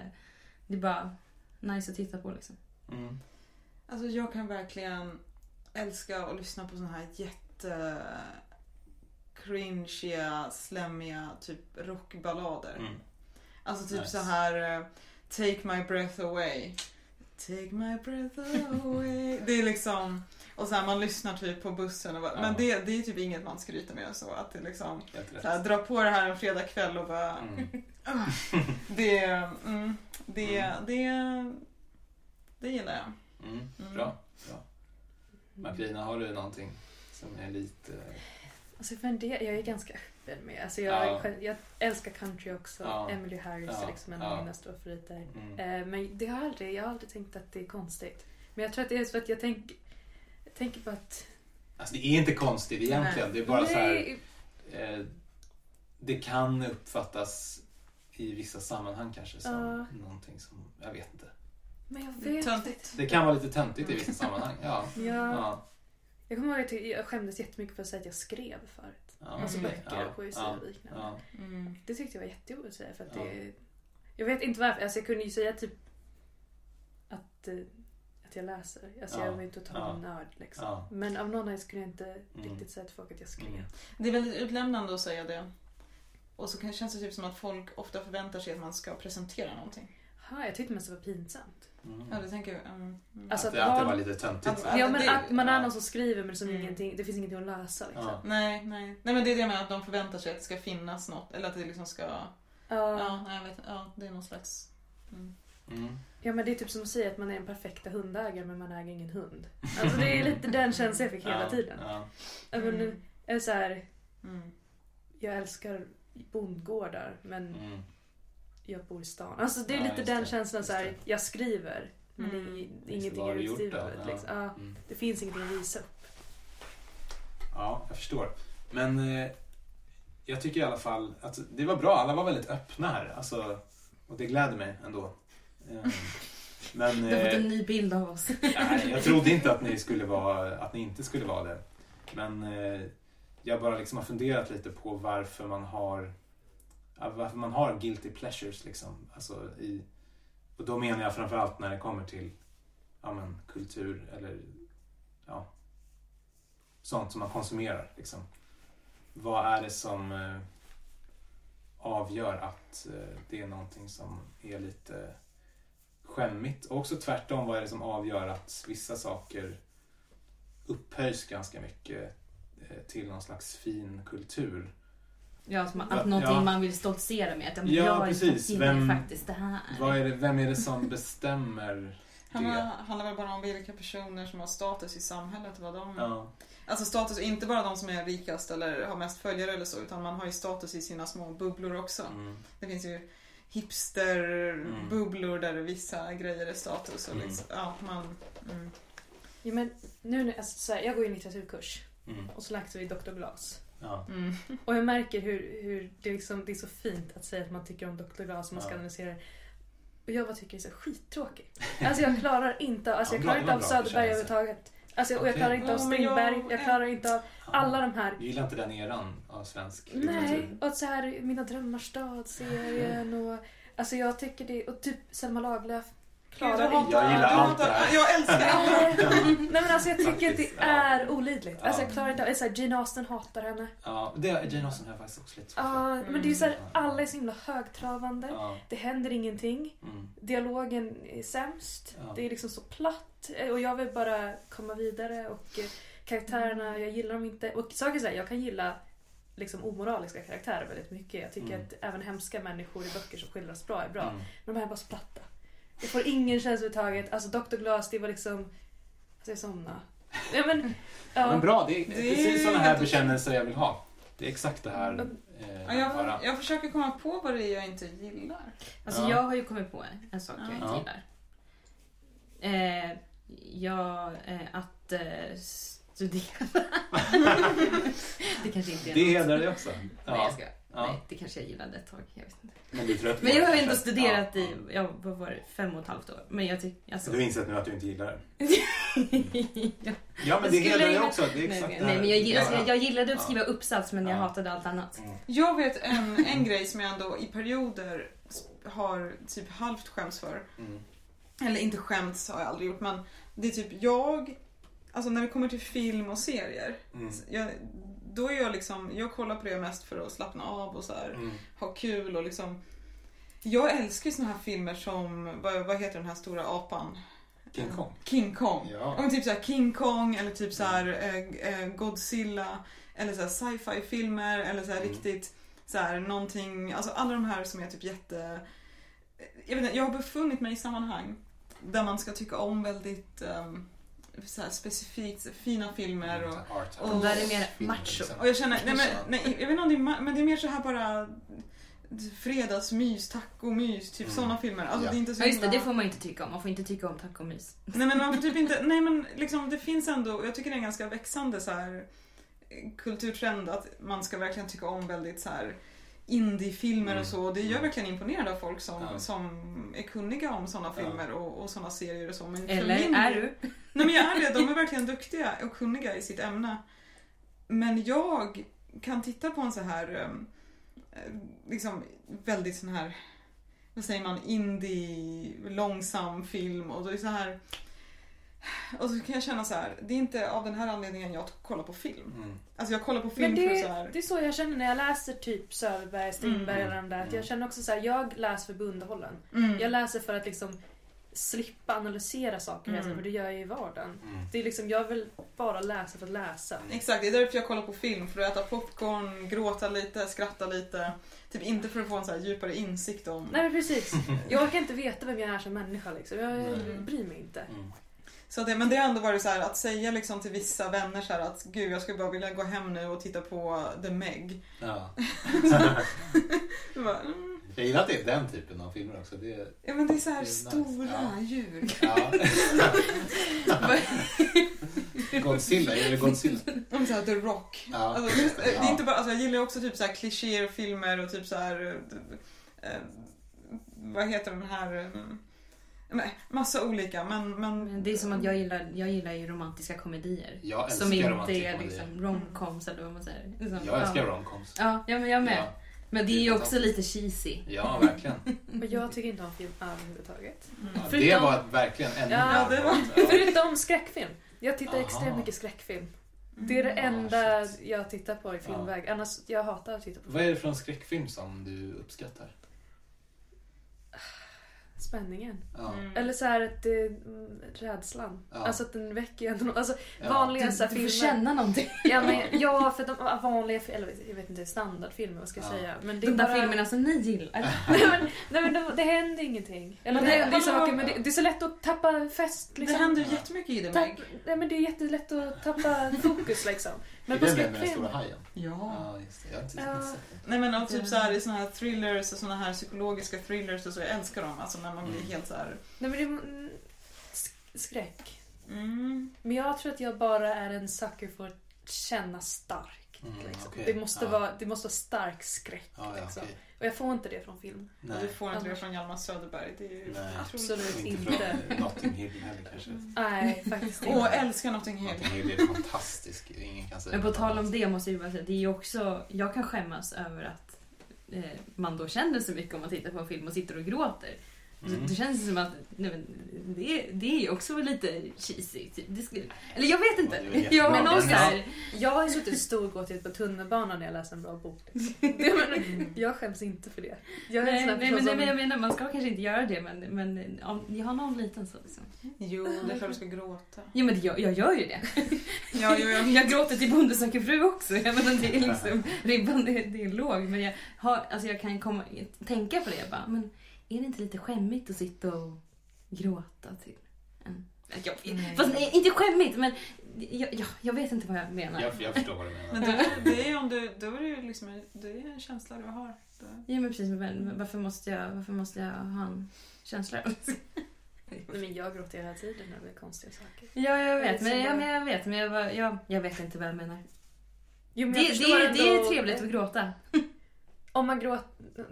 Det är bara... nice att titta på liksom. Mm. Alltså jag kan verkligen älska att lyssna på såna här jätte cringeiga, slemmiga typ rockballader. Mm. Alltså typ Nice. så här eh, Take my breath away. Take my breath away. Det är liksom och så här, man lyssnar typ på bussen och bara, Ja. men det, det är typ inget man skryter med så att det liksom så här, dra på det här en fredagkväll och bara Mm. det, mm, det, Mm. det, det gillar jag. Mm. Mm. Bra. Bra. Martina, har du någonting som är lite... Alltså för en del, jag är ganska öppen med. Alltså jag, Ja. jag älskar country också. Ja. Emily Harris Ja. är liksom en av mina stora favoriter. Mm. Eh, men det har aldrig, jag har aldrig tänkt att det är konstigt. Men jag tror att det är så att jag, tänk, jag tänker på att... Alltså det är inte konstigt egentligen. Det är bara så här... Nej, Eh, det kan uppfattas i vissa sammanhang kanske som Ja. någonting som... Jag vet inte. Men jag vet töntigt. Det kan vara lite töntigt i vissa sammanhang. Ja. Ja. Ja. Jag kommer ihåg att jag- jag skämdes jättemycket för att säga att jag skrev förut. Ja. Alltså Mm. böcker Ja. och poesi Ja. och liknande. Ja. Mm. Det tyckte jag var jättejobbigt att säga för att Ja. det... Jag vet inte varför. Alltså jag kunde ju säga typ att, eh, att jag läser. Alltså Ja. jag var inte total Ja. nörd liksom. Ja. Men av någon anledning skulle jag inte Mm. riktigt säga till folk att jag skrev. Mm. Det är väldigt utlämnande att säga det. Och så kan- känns det typ som att folk ofta förväntar sig att man ska presentera någonting. Ha, jag tyckte mest det var pinsamt. Mm. Ja, det tänker jag. Mm. Mm. Alltså att, att det, att det vara- var lite töntigt. Ja men det- att man är någon som skriver men som Mm. ingenting, det finns ingenting att läsa liksom. Ja. Nej, nej. Nej men det är det jag menar, att de förväntar sig att det ska finnas något. Eller att det liksom ska... Ja. Ja, nej, jag vet Ja, det är någon slags... Mm. Mm. Ja men det är typ som att säga att man är en perfekta hundägare men man äger ingen hund. Alltså det är lite den känslan jag fick hela Ja, tiden. Ja. Ja, Mm. är det så här, Mm. jag älskar bondgårdar men Mm. Jag bor i stan. Alltså det är Ja, lite den det, känslan så här, jag skriver men Mm. det är Just det, ingenting är utskrivet. Liksom. Ja. Ja, Mm. det finns ingenting att visa upp. Ja, jag förstår. Men eh, jag tycker i alla fall att det var bra. Alla var väldigt öppna här. Alltså, och det gläder mig ändå. Eh, Men Du har fått en eh, ny bild av oss. nej, jag trodde inte att ni, skulle vara, att ni inte skulle vara det. Men eh, jag bara liksom har funderat lite på varför man har varför man har guilty pleasures. Liksom. Alltså i, och då menar jag framförallt när det kommer till ja, men, kultur eller ja, sånt som man konsumerar. Liksom. Vad är det som eh, avgör att eh, det är någonting som är lite skämmigt? Och också tvärtom, vad är det som avgör att vissa saker upphöjs ganska mycket eh, till någon slags fin kultur? Ja, att, Ja, att någonting ja. man vill stoltsera med. Att ja, Ja, jag precis. Vem- faktiskt det här. Vad är det, vem är det som bestämmer Handlar, det? handlar väl bara om vilka personer som har status i samhället. Vad de... Ja, Alltså status, inte bara de som är rikast eller har mest följare eller så, utan man har ju status i sina små bubblor också. mm, Det finns ju hipster-bubblor där vissa grejer är status. Och Mm. liksom, ja, man, mm. Ja, men nu, alltså, så här, jag går i en litteraturkurs mm, och så läser vi Dr. Glas. Ja, Mm. Och jag märker hur, hur det, liksom, det är så fint att säga att man tycker om Dr. Glas och man ska analysera och jag bara tycker det är så skittråkigt. Alltså jag klarar inte, alltså Ja, jag klarar det inte av Söderberg överhuvudtaget. Alltså, och jag klarar inte av Strindberg, jag klarar inte av alla de här. Du gillar inte den eran av svensk Nej, och att så här Mina drömmars stad-serien och Alltså jag tycker det, och typ Selma Lagerlöf klarar Gud, inte Jag gillar jag allt det här. Jag älskar det! Nej men alltså jag tycker att Faktiskt, det ja. är olidligt. Alltså Ja. jag klarar inte av, så här, Jane Austen hatar henne. Ja, det, Jane Austen har jag faktiskt också lite svårt. Ja, men det är så här, alla är så himla högtravande. Ja, Det händer ingenting. mm, Dialogen är sämst. Ja. Det är liksom så platt. Eh, Och jag vill bara komma vidare och eh, karaktärerna, jag gillar dem inte. Och saker så här, jag kan gilla liksom omoraliska karaktärer väldigt mycket. Jag tycker Mm. att även hemska människor i böcker som skildras bra är bra. mm. Men de här är bara så platta. Jag får ingen känsla överhuvudtaget. Alltså Dr. Glas, det var liksom... Alltså jag somnade. Ja men... Ja. Men bra, det är, Det är precis sådana här bekännelser jag vill ha. Det är exakt det här eh, Ja, jag, jag försöker komma på vad det är jag inte gillar. Alltså Ja. jag har ju kommit på en sak jag inte Ja. gillar. Eh, jag, eh, att eh, studera. det kanske inte är Det hedrar dig också. Nej, jag Ja, ska. Ja. Nej, det kanske jag gillade ett tag. Jag vet inte. men du är trött på Men jag det, har ju ändå kanske? studerat Ja, i, ja, vad var det, fem och ett halvt år. Men jag tycker, alltså. Du har insett nu att du inte gillar det. ja. Ja, men Jag det skulle hedrar dig gilla- också. Det är Nej, exakt nej, det här men jag, gill- alltså, jag, jag gillade att Ja. skriva uppsats men jag Ja. hatade allt annat. Mm. Jag vet en, en grej som jag ändå i perioder har typ halvt skäms för. Mm. Eller inte skämts har jag aldrig gjort men det är typ jag, alltså när det kommer till film och serier. Mm. Jag, då är jag liksom, jag kollar på det mest för att slappna av och så här, Mm. ha kul och liksom. Jag älskar ju såna här filmer som, vad, vad heter den här stora apan? King Kong. King Kong. Ja. Men typ såhär King Kong eller typ såhär eh, eh, Godzilla. Eller såhär sci-fi filmer eller såhär Mm. riktigt såhär någonting. Alltså alla de här som är typ jätte... Jag vet inte, jag har befunnit mig i sammanhang där man ska tycka om väldigt um, såhär specifikt fina filmer och Art och- De där är mer macho. liksom. och jag känner, nej men, nej, jag vet inte om det är, men det är mer så här bara fredagsmys, tacomys, typ Mm. sådana filmer. Alltså Ja. det är inte så Ja just det, det får man inte tycka om. Man får inte tycka om tacomys. Nej men man får typ inte, nej men liksom det finns ändå, jag tycker det är en ganska växande så här kulturtrend att man ska verkligen tycka om väldigt så här indiefilmer Mm. och så. Och det gör verkligen imponerande av folk som, Ja. som är kunniga om sådana Ja. filmer och, och sådana serier och så. Men Eller min är du? Nej men jag är det, de är verkligen duktiga och kunniga i sitt ämne. Men jag kan titta på en så här um, eh, liksom väldigt sån här vad säger man, indie, långsam film och då är det så här och så kan jag känna så här, det är inte av den här anledningen jag kollar på film. Mm. Alltså jag kollar på Men film för det, så här. det är så jag känner när jag läser typ Söderberg, Strindberg Mm. eller de där. Att Mm. jag känner också så här, jag läser för att bli underhållen. Mm. Jag läser för att liksom slippa analysera saker Mm. för det gör jag i vardagen. Mm. Det är liksom, jag vill bara läsa för att läsa. Exakt, det är därför jag kollar på film. För att äta popcorn, gråta lite, skratta lite. Typ inte för att få en så här djupare insikt om... Nej men precis. Jag orkar inte veta vem jag är som människa liksom. Jag Nej. bryr mig inte. Mm. Så det, men det har ändå varit så här att säga liksom till vissa vänner så här att gud jag skulle bara vilja gå hem nu och titta på The Meg. Ja. Bara, mm. Jag gillar att det är den typen av filmer också. Det är, Ja men det är så här är nice. stora Ja. djur. ja. Godzilla, det Godzilla? Om så här The Rock. Ja, Alltså, just det, är ja. inte bara, alltså, jag gillar också typ så här klichéer filmer och typ så här eh, vad heter den här eh, nej, massa olika men, men Men Det är som att jag gillar, jag gillar ju romantiska komedier. Jag älskar Som inte romantik är liksom romcoms eller vad man säger. Liksom, Jag älskar ja. romcoms. Ja, ja, men jag med. Ja, Men det är ju också lite cheesy. ja, verkligen. Men jag tycker inte om film överhuvudtaget. Ja, mm. det Förutom- var verkligen ännu Ja, det var- Ja. Förutom skräckfilm. Jag tittar Aha. extremt mycket skräckfilm. Det är det Ah, enda shit. jag tittar på i filmväg. Annars, jag hatar att titta på Vad är det för en skräckfilm som du uppskattar? Spänningen. Ja. Mm. Eller så här att det, mm, rädslan. Ja. Alltså att den väcker ändå Alltså Ja. vanliga Du, så här, du får filmer. känna någonting. Ja, men, ja, för de vanliga, eller jag vet inte, standardfilmer, vad ska jag Ja. säga. Men det De där bara... filmerna som ni gillar. Nej men, nej, men det, det händer ingenting. Eller Men det, det- det, är så, hallå? mycket, men det, det är så lätt att tappa fest. Det Liksom. händer ju jättemycket i Tapp, Meg. nej, men det är jättelätt att tappa fokus liksom. Men är det den med den stora hajen? Ja. Ja, just det. Jag har inte Ja. sett den. Nej men och typ så här i såna här thrillers och såna här psykologiska thrillers och så, jag älskar dem. Alltså när man blir Mm. helt så här. Nej men det är mm, sk- skräck. Mm. Men jag tror att jag bara är en sucker för att känna starkt. Mm, liksom. okej. det, måste Ja. vara, det måste vara stark skräck. Ja, ja, liksom. okej. Och jag får inte det från film. Nej. du får inte det från Hjalmar Söderberg. Det är ju Nej. Absolut Inte inte. från Notting Hill heller kanske. Nej, faktiskt Åh, inte. älskar Notting Hill. Notting Hill är fantastisk. Ingen kan säga Men på tal om det måste jag ju bara säga, det är också, jag kan skämmas över att eh, man då känner så mycket om man tittar på en film och sitter och gråter. Mm. Det, känns som att nej, men, det, det är ju också lite cheesy. Typ. Det skulle, eller jag vet inte. Ja, det är jättebra. Ja, men någon så ja. här, Jag har ju suttit storgråtit på tunnelbanan när jag läser en bra bok. Men, jag skäms inte för det. Jag nej, nej, men, nej, som... men jag menar, man ska kanske inte göra det men, men om, jag har någon liten så. Liksom. Jo, det är klart du ska gråta. Jo men jag, jag gör ju det. Ja, jo, jag Jag gråter till Bonde söker fru också. Jag menar, det är liksom, ribban det, det är låg. Men jag, har, alltså jag kan komma, tänka på det. Jag bara, men är det inte lite skämmigt att sitta och gråta till en... Jag, Nej. Fast nej, inte skämmigt, men jag, jag, jag vet inte vad jag menar. Jag, jag förstår vad du menar. Men det, det är ju om du, då är det ju liksom, en- det är en känsla du har. Ja men precis, men, varför, måste jag, varför måste jag ha en känsla? Nej, men jag gråter hela tiden när det är konstiga saker. Ja, jag vet. Men, ja, men jag vet, men jag, bara- jag, jag vet inte vad jag menar. Jo, men Det, jag det, förstår det är ändå- trevligt att gråta. Om man gråter...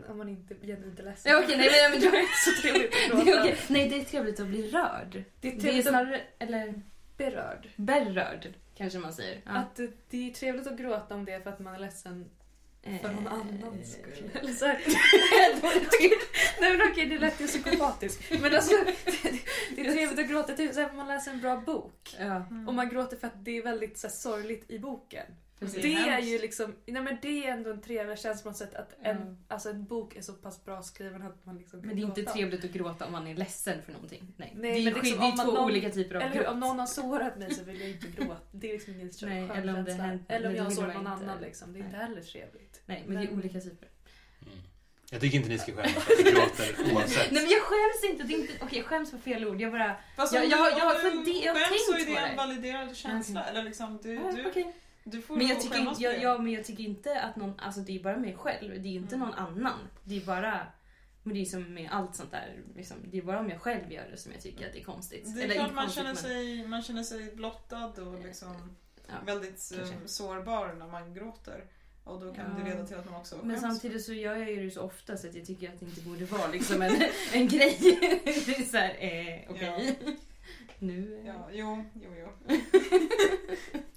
Om man inte genuint är ledsen. Ja, okej, nej, men, men, Det är inte så trevligt att det gråta. är okej. Nej, det är trevligt att bli rörd. Det är Det trevligt att snarare, eller berörd. berörd kanske man säger. Ja. Att det, det är trevligt att gråta om det för att man är ledsen för någon Eh, annans skull. Eller så här. Nej men okej, det lät ju psykopatiskt. Men alltså, Det är trevligt att gråta till exempel om man läser en bra bok. Ja. Och man gråter för att det är väldigt så här, sorgligt i boken. Precis. Det är ju liksom, nej men det är ändå en trevlig känsla på något sätt att en, Mm. alltså en bok är så pass bra skriven att man liksom kan Men det är inte gråta. trevligt att gråta om man är ledsen för någonting. Nej, Nej, det är, men liksom det är två någon- olika typer av Eller hur? gråt. om någon har sårat mig så vill jag inte gråta. Det är liksom ingen skön Nej, skön eller om det känsla. hänt- Eller om jag har sårat någon inte. annan liksom. Det är inte Nej. heller trevligt. Nej, men det är Men- olika typer. Mm. Jag tycker inte ni ska skämmas för att ni gråter oavsett. Nej men jag skäms inte. Det är inte okej, jag skäms på fel ord. Jag bara... Fast Jag- om jag- du- jag- om för du det- jag har skäms så är det en validerad känsla. Eller liksom, du, Ja, du, okej. Du får Men jag tycker, inte, jag, för det. ja, men jag tycker inte att någon... Alltså det är bara mig själv. Det är inte Mm. någon annan. Det är bara... Men det är som med allt sånt där. Liksom, det är bara om jag själv gör det som jag tycker att det är konstigt. Det är Eller klart man känner, men- sig, man känner sig blottad och liksom Ja, väldigt eh, kanske. sårbar när man gråter. Och då kan Ja. det leda till att man också Men skäms. samtidigt så gör jag ju det så ofta så att jag tycker att det inte borde vara liksom en, en grej. Det är såhär, eh, okej. Nu... Ja, jo, jo, jo.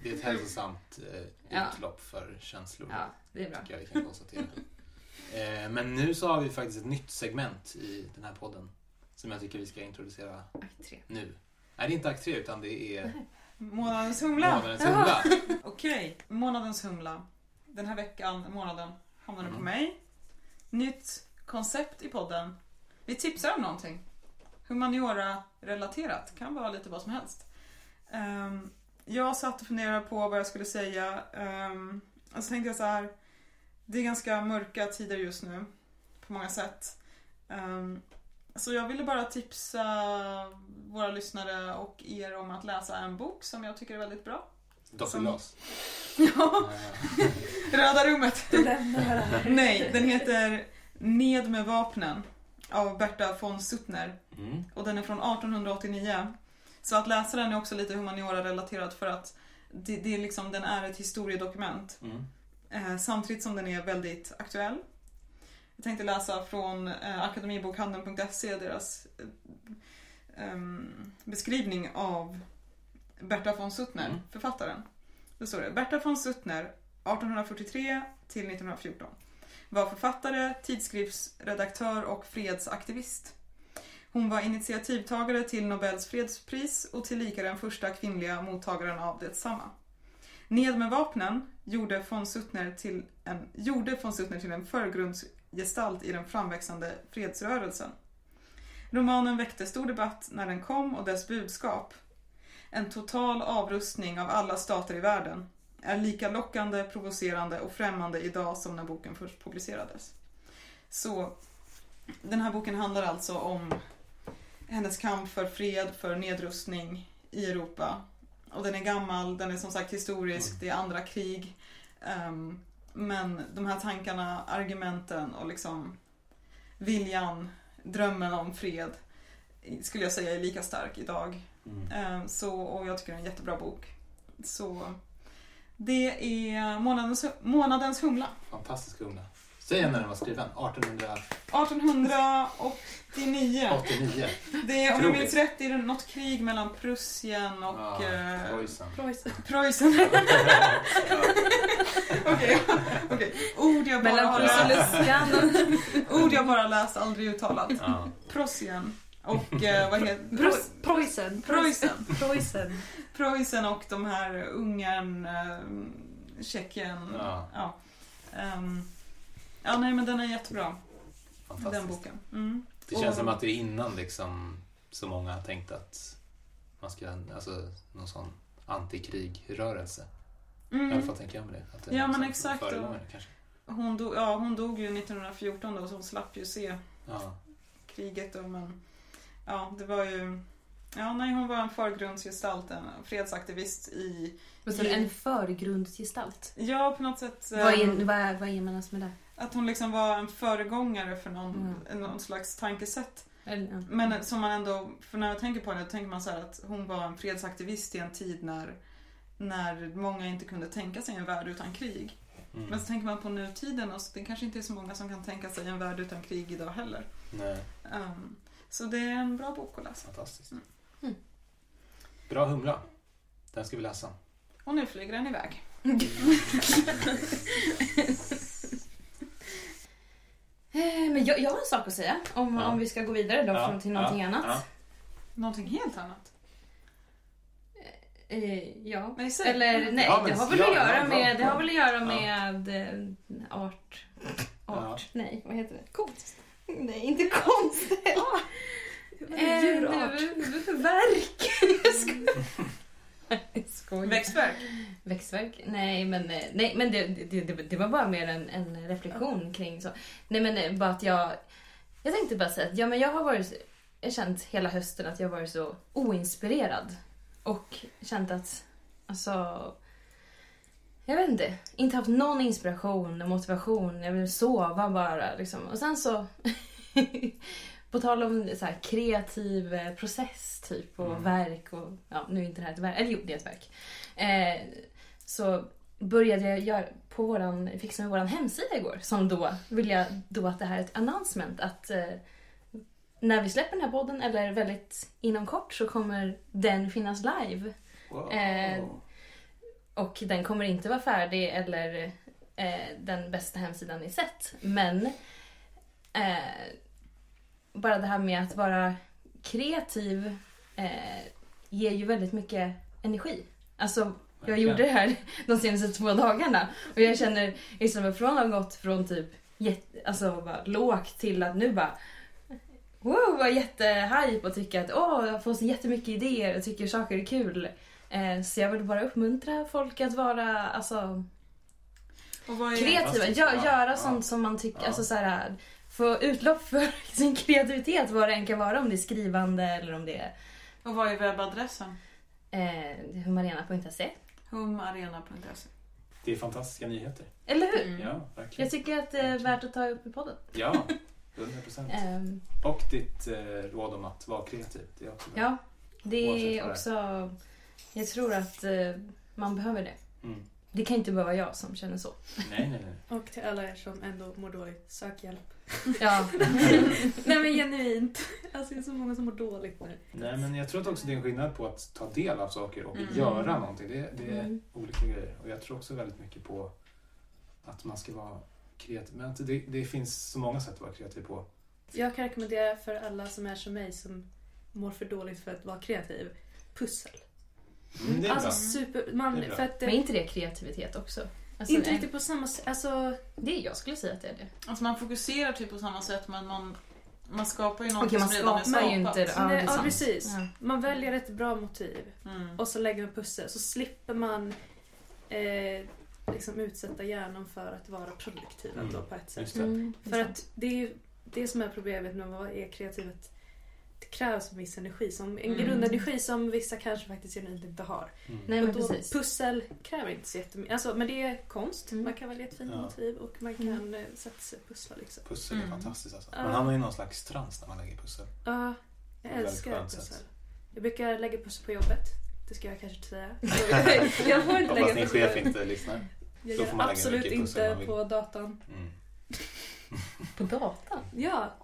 Det är ett hälsosamt eh, Ja. utlopp för känslor. Ja, det är bra. tycker jag vi kan konstatera. eh, men nu så har vi faktiskt ett nytt segment i den här podden. Som jag tycker vi ska introducera Akt tre. nu. Nej, det är inte akt tre utan det är Månadens humla. månadens humla. Okej, månadens humla. Den här veckan, månaden, hamnar den på Mm. mig. Nytt koncept i podden. Vi tipsar om någonting. Humaniora-relaterat. Kan vara lite vad som helst. Ehm, jag satt och funderade på vad jag skulle säga. Um, och så tänkte jag så här. Det är ganska mörka tider just nu. På många sätt. Ehm, så jag ville bara tipsa våra lyssnare och er om att läsa en bok som jag tycker är väldigt bra. Dr. Som- Glas. Ja, Röda rummet. Nej, den heter Ned med vapnen av Berta von Suttner Mm. och den är från 1889. Så att läsa den är också lite humaniora-relaterad för att det, det är liksom, den är ett historiedokument Mm. eh, samtidigt som den är väldigt aktuell. Jag tänkte läsa från eh, akademibokhandeln.se deras eh, em, beskrivning av Berta von Suttner, Mm. författaren. Då står det Berta von Suttner 1843 till 1914 var författare, tidskriftsredaktör och fredsaktivist. Hon var initiativtagare till Nobels fredspris och tillika den första kvinnliga mottagaren av detsamma. Ned med vapnen gjorde von Suttner till en, gjorde von Suttner till en förgrundsgestalt i den framväxande fredsrörelsen. Romanen väckte stor debatt när den kom och dess budskap, en total avrustning av alla stater i världen, är lika lockande, provocerande och främmande idag som när boken först publicerades. Så den här boken handlar alltså om hennes kamp för fred, för nedrustning i Europa. Och den är gammal, den är som sagt historisk, Mm. det är andra krig. Ehm, men de här tankarna, argumenten och liksom viljan, drömmen om fred skulle jag säga är lika stark idag. Mm. Ehm, så, och jag tycker det är en jättebra bok. Så det är månadens, månadens humla. Fantastisk humla. Säg igen när den var skriven. 1889. 1889. Det är, om jag minns rätt, är det något krig mellan Prussien och Ja, eh, Preussen. Preussen. Preussen. Okej. Ord jag bara Mellan har Prus och läst. Luskan. Ord jag bara läst, aldrig uttalat. Ja. Prussien och eh, vad heter Prus- Preussen. Preussen. Preussen. Preussen och de här Ungern, eh, Tjeckien. Ja. Ja. Ehm, ja, nej men den är jättebra. Den boken. Mm. Det känns Och- som att det är innan liksom så många har tänkt att man ska, alltså någon sån antikrigrörelse. I alla Mm. fall tänker jag med det. Att det Ja, men exakt, och-. Hon, dog, ja, hon dog ju 1914 då så hon slapp ju se Ja. kriget då men ja det var ju Ja, nej, hon var en förgrundsgestalt, en fredsaktivist i... Vad sa du, en förgrundsgestalt? Ja, på något sätt. Vad är, ehm, vad, vad är man alltså med det? Att hon liksom var en föregångare för någon, Mm. någon slags tankesätt. Eller, ja. Men som man ändå, för när jag tänker på då tänker man så här att hon var en fredsaktivist i en tid när, när många inte kunde tänka sig en värld utan krig. Mm. Men så tänker man på nutiden och så, det kanske inte är så många som kan tänka sig en värld utan krig idag heller. Nej, Ehm, så det är en bra bok att läsa. fantastiskt. Mm. Bra humla. Den ska vi läsa. Och nu flyger den iväg. Eh, Men jag, jag har en sak att säga om, Ja. om vi ska gå vidare då Ja, från till någonting ja, annat. ja. Någonting helt annat. Eh, ja. Nej, säg. Eller nej, Ja, men- det har väl ja, att göra ja, med, ja. det har väl att göra Ja. med eh, art. Art. Ja. Nej, vad heter det? Konst. Nej, inte konst. Eh, Djurart. Verk. Jag skojar. Skojar. Växtverk. Växtverk? Nej, men, eh, nej, men det, det, det, det var bara mer en, en reflektion kring så. Nej, men eh, bara att jag... Jag tänkte bara säga att ja, men jag har varit... Jag känt hela hösten att jag har varit så oinspirerad. Och känt att, alltså... Jag vet inte. Inte haft någon inspiration och motivation. Jag vill sova bara. Liksom. Och sen så... på tal om så här, kreativ eh, process typ och Mm. verk och... Ja, nu är inte det här ett verk. Eller jo, det är ett verk. Eh, så började jag göra på våran, fixa med våran hemsida igår. Som då vill jag då att det här är ett announcement att eh, när vi släpper den här podden eller väldigt inom kort så kommer den finnas live. Wow. Eh, Och den kommer inte vara färdig eller eh, den bästa hemsidan ni sett. Men eh, bara det här med att vara kreativ eh, ger ju väldigt mycket energi. Alltså, jag gjorde det här de senaste två dagarna och jag känner istället från att ha gått från typ jätte, alltså bara lågt till att nu bara wow, var jättehype och tycker att åh, jag får så jättemycket idéer och tycker saker är kul. Eh, så jag vill bara uppmuntra folk att vara alltså, Och vad är, kreativa, Fantastiskt, Gö- ja. göra Ja. sånt som man tycker, Ja. alltså så här, få utlopp för sin kreativitet vad det än kan vara, om det är skrivande eller om det är och vad är webbadressen? eh, humarena.se. Humarena.se. Det är fantastiska nyheter. Eller hur? Mm. Ja, verkligen. Jag tycker att det är värt att ta upp i podden. Ja, 100 procent. Ehm, Och ditt eh, råd om att vara kreativ. Det är också bra. ja, är det är. också... Jag tror att eh, man behöver det. Mm. Det kan inte bara vara jag som känner så. Nej, nej, nej. Och till alla er som ändå mår dåligt, sök hjälp. Ja, Nej men genuint. Alltså det är så många som mår dåligt nu. Nej, men jag tror att också det är en skillnad på att ta del av saker och Mm. göra någonting. Det, det är Mm. olika grejer. Och jag tror också väldigt mycket på att man ska vara kreativ. Men det, det finns så många sätt att vara kreativ på. Jag kan rekommendera för alla som är som mig som mår för dåligt för att vara kreativ. Pussel. Mm, är alltså super... Man, är för att men är inte det kreativitet också? Alltså, inte riktigt på samma sätt. Alltså, Det jag skulle säga att det är det. Alltså man fokuserar typ på samma sätt men man, man skapar ju någonting man som redan är ju skapat. inte... Ja, det är ja, precis. Ja. Man väljer ett bra motiv Mm. och så lägger man pussel. Så slipper man eh, liksom utsätta hjärnan för att vara produktiv Mm. på ett sätt. Mm, är För att det är ju det som är problemet med att vara är kreativ. Att det krävs en viss energi. Som, en Mm. grundenergi som vissa kanske faktiskt genuint inte har. Mm. Nej, Och men då, precis. pussel kräver inte så jättemycket. Alltså, men det är konst. Mm. Man kan välja ett fint Ja. motiv och man Mm. kan eh, sätta sig och pussla. Liksom. Pussel är Mm. fantastiskt alltså. Man hamnar i någon slags trans när man lägger pussel. Ja, är jag älskar pussel. sätt. Jag brukar lägga pussel på jobbet. Det ska jag kanske inte säga. jag får inte Hoppas lägga din pussel. chef inte lyssnar. Jag gör absolut inte på datan. Mm. På datan? Ja.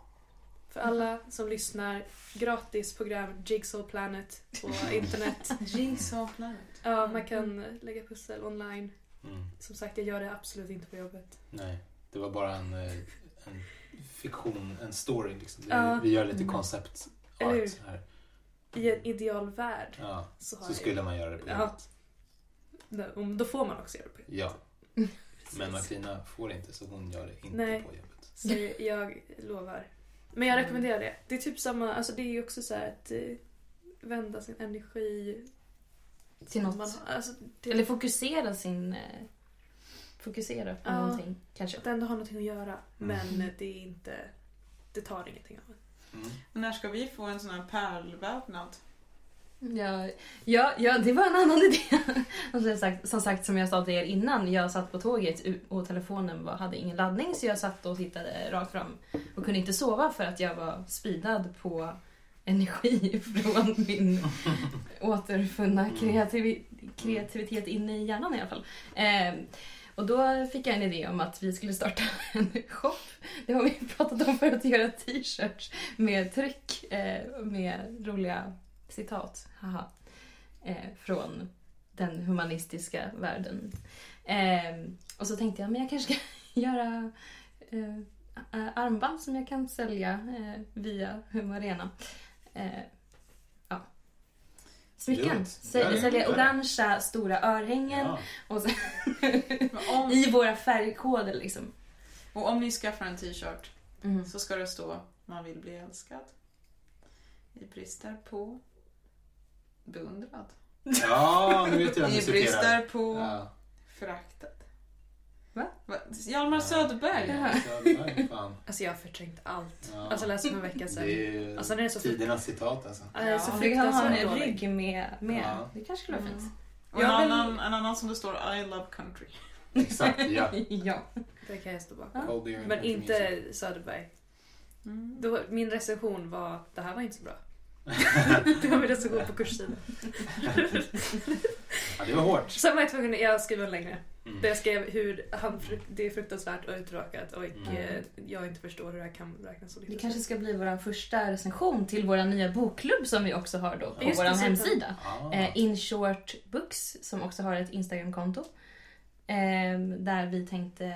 För alla som lyssnar, gratis program Jigsaw Planet på internet. Jigsaw Planet. Ja, man kan lägga pussel online. Mm. Som sagt, jag gör det absolut inte på jobbet. Nej, det var bara en, eh, en fiktion, en story liksom. Ja. Vi gör lite Mm. koncept hur? art här. I en ideal värld Ja, så har så jag... skulle man göra det på Ja. jobbet. Om- Då får man också göra det på jobbet. Ja, men Martina får inte så hon gör det inte Nej. på jobbet. Så jag lovar. Men jag rekommenderar det. Det är typ samma, alltså det är ju också så här att eh, vända sin energi Till något. Man, alltså, till Eller fokusera sin... Eh, fokusera på Ja. någonting, kanske. att ändå ha någonting att göra. Men Mm. eh, det är inte, det tar ingenting av en. Mm. Men när ska vi få en sån här pärlvävnad? Ja, ja, ja, det var en annan idé. Och Som sagt, som sagt, som jag sa till er innan, jag satt på tåget och telefonen var, hade ingen laddning så jag satt och tittade rakt fram och kunde inte sova för att jag var speedad på energi från min återfunna Mm. kreativ, kreativitet inne i hjärnan i alla fall. Eh, och då fick jag en idé om att vi skulle starta en shop. Det har vi pratat om för att göra t-shirts med tryck eh, med roliga citat haha, eh, från den humanistiska världen. Eh, och så tänkte jag men jag kanske ska göra eh, armband som jag kan sälja eh, via Humarena. Eh, smycken. Dumt. Sälja, Ja, sälja ja. orangea stora örhängen Ja. och sen, Om, i våra färgkoder liksom. och om ni skaffar en t-shirt Mm. så ska det stå man vill bli älskad. I brister på beundrad. Ja, nu vet jag vem du citerar. brister på Ja. föraktad. Va? Hjalmar Ja. Söderberg. Ja. Nej, fan. Alltså jag har förträngt allt. Ja. Alltså jag läste för en vecka sedan. Det är Alltså, det är så tidernas citat alltså. Ja, så Ja. Vi kan ha fruktansvärt en rygg med. med. Ja. Det kanske skulle vara Mm. fint. Och en, vill- annan, en annan som det står I love country. Exakt, ja. ja. Det kan jag stå bakom. Men inte Söderberg. Mm. Då, min recension var, det här var inte så bra. det var min recension på kurssidan. Ja, det var hårt. Sen var jag tvungen, skrev en längre. Mm. Där jag skrev hur han, det är fruktansvärt och uttråkat och Mm. eh, jag inte förstår hur det här kan räknas som Det kanske ska bli vår första recension till vår nya bokklubb som vi också har då på Just vår det, så- hemsida. Ah. Eh, In Short Books som också har ett Instagramkonto. Eh, där vi tänkte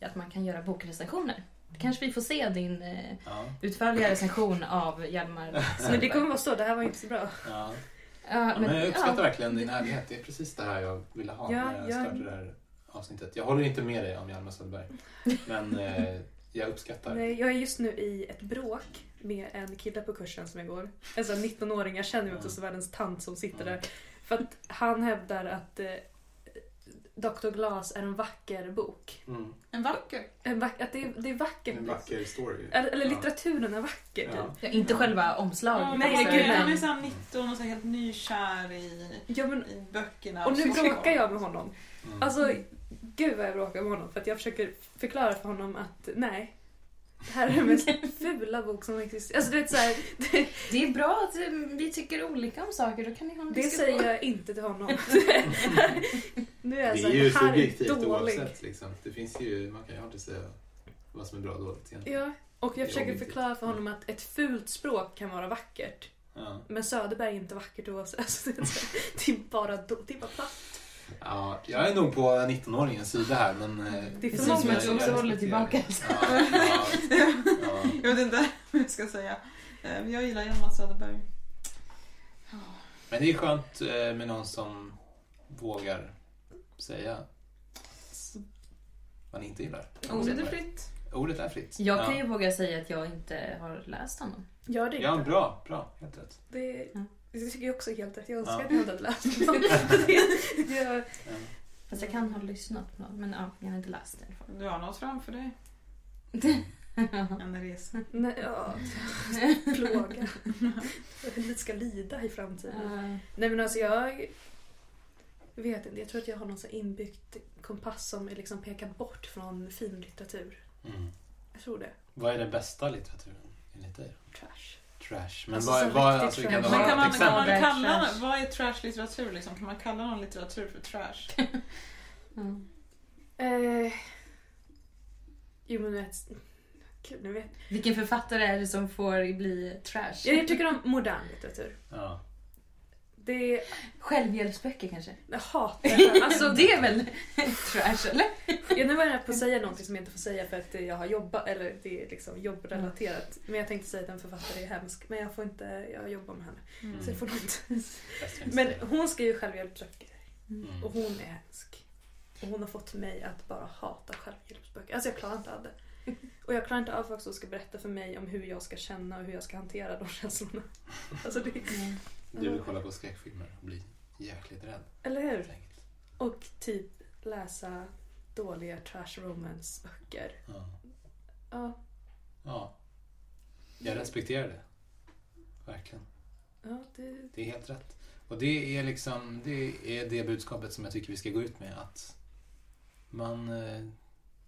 att man kan göra bokrecensioner. Kanske vi får se din eh, Ja, utförliga recension av Hjalmar Men det kommer vara så, det här var inte så bra. ja. Ja, Ja, men jag uppskattar ja. verkligen din ärlighet. Det är precis det här jag ville ha Ja, när jag ja. startade det här avsnittet. Jag håller inte med dig om Hjalmar Söderberg. Men eh, jag uppskattar. Nej, jag är just nu i ett bråk med en kille på kursen som jag går. Här 19-åring, jag känner mig också som världens tant som sitter där. För att han hävdar att eh, Dr. Glas är en vacker bok. Mm. En vacker. En vack, att det är, det är vackert. En vacker story. Eller, eller Ja. litteraturen är vacker. Ja. Typ. Ja, inte själva omslaget. Ja, nej, nej, gud, han är såhär 19 och så helt nykär i, Ja, men, i böckerna. och nu så- bråkar jag med honom. Mm. Alltså, gud vad jag bråkar med honom. För att jag försöker förklara för honom att nej. Det här är den mest fula bok som existerar. Alltså du vet såhär, det, Det är bra att eh, vi tycker olika om saker. Då kan ni ha en det säger jag inte till honom. nu är jag Det är ju det här är subjektivt dålig. oavsett. Liksom. Det finns ju, man kan ju alltid säga vad som är bra och dåligt egentligen. Ja, och jag försöker objektivt. förklara för honom att ett fult språk kan vara vackert. Ja. Men Söderberg är inte vackert oavsett. Alltså, det, är så- det är bara, då- det är bara platt. Ja, jag är nog på 19-åringens sida här men... eh, Det är för som att du också håller tillbaka. det. Ja, ja, ja. Jag vet inte vad jag ska säga. Eh, Jag gillar Hjalmar Söderberg. Men det är skönt eh, med någon som vågar säga ni inte gillar. Ordet är fritt. Ordet är fritt. Jag ja. kan ju våga säga att jag inte har läst honom. Gör det inte. Ja, bra, bra. Helt rätt. Det, Ja. Det tycker jag också är helt rätt. Jag önskar Ja. att jag hade läst dem. Det- jag- Fast jag kan ha lyssnat på någon. Men ja, jag har inte läst det. Du har något framför dig. En resa. Nej, ja, plåga. Jag lite ska lida i framtiden. Eh, Nej men alltså jag vet inte. Jag tror att jag har någon sån här inbyggd kompass som liksom pekar bort från fin litteratur. Mm. Jag tror det. Vad är den bästa litteraturen enligt dig? Trash. Trash. Men Alltså, vad, vad, alltså, kan du ha kan man, kan man kalla, Trash. vad är trash-litteratur liksom? Kan man kalla någon litteratur för trash? ja. Eh, jo men vet, Gud, nu vet. Vilken författare är det som får bli trash? Jag tycker om modern litteratur. Ja. Det är, Självhjälpsböcker kanske? jag hatar det. Alltså det är väl trash eller? Ja, nu var jag på att säga någonting som jag inte får säga för att jag har jobbat, eller det är liksom jobbrelaterat. Men jag tänkte säga att en författare är hemsk, men jag får inte, jag jobbar med henne. Mm. Så jag får inte. Men hon skriver självhjälpsböcker Mm. och hon är hemsk. Och hon har fått mig att bara hata självhjälpsböcker. Alltså jag klarar inte av det. Och jag klarar inte av folk som ska berätta för mig om hur jag ska känna och hur jag ska hantera de känslorna. Alltså det, Du vill kolla på skräckfilmer och bli jäkligt rädd. eller hur? Och typ läsa dåliga trash romance-böcker. Ja. Ja, ja. Jag respekterar det. Verkligen. ja det, Det är helt rätt. Och det är liksom det, är det budskapet som jag tycker vi ska gå ut med. Att man eh,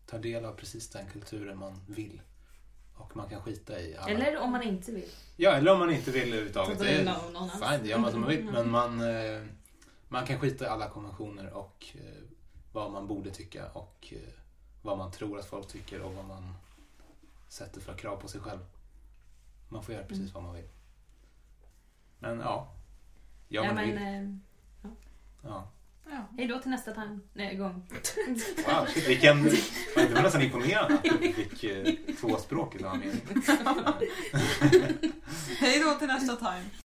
tar del av precis den kulturen man vill. Och man kan skita i alla... Eller om man inte vill. Ja, eller om man inte vill överhuvudtaget. Ta Det är fine, det gör man som man vill. Mm. Men man, eh, man kan skita i alla konventioner och eh, vad man borde tycka och eh, vad man tror att folk tycker och vad man sätter för krav på sig själv. Man får göra precis Mm. vad man vill. Men ja. Ja, Ja, men, vill. eh, Ja. Ja. hej då till nästa time. Nej, gång. Wow, shit, vilken... Det var nästan imponerande att du fick eh, tvåspråkigt av mig. Hej då till nästa time.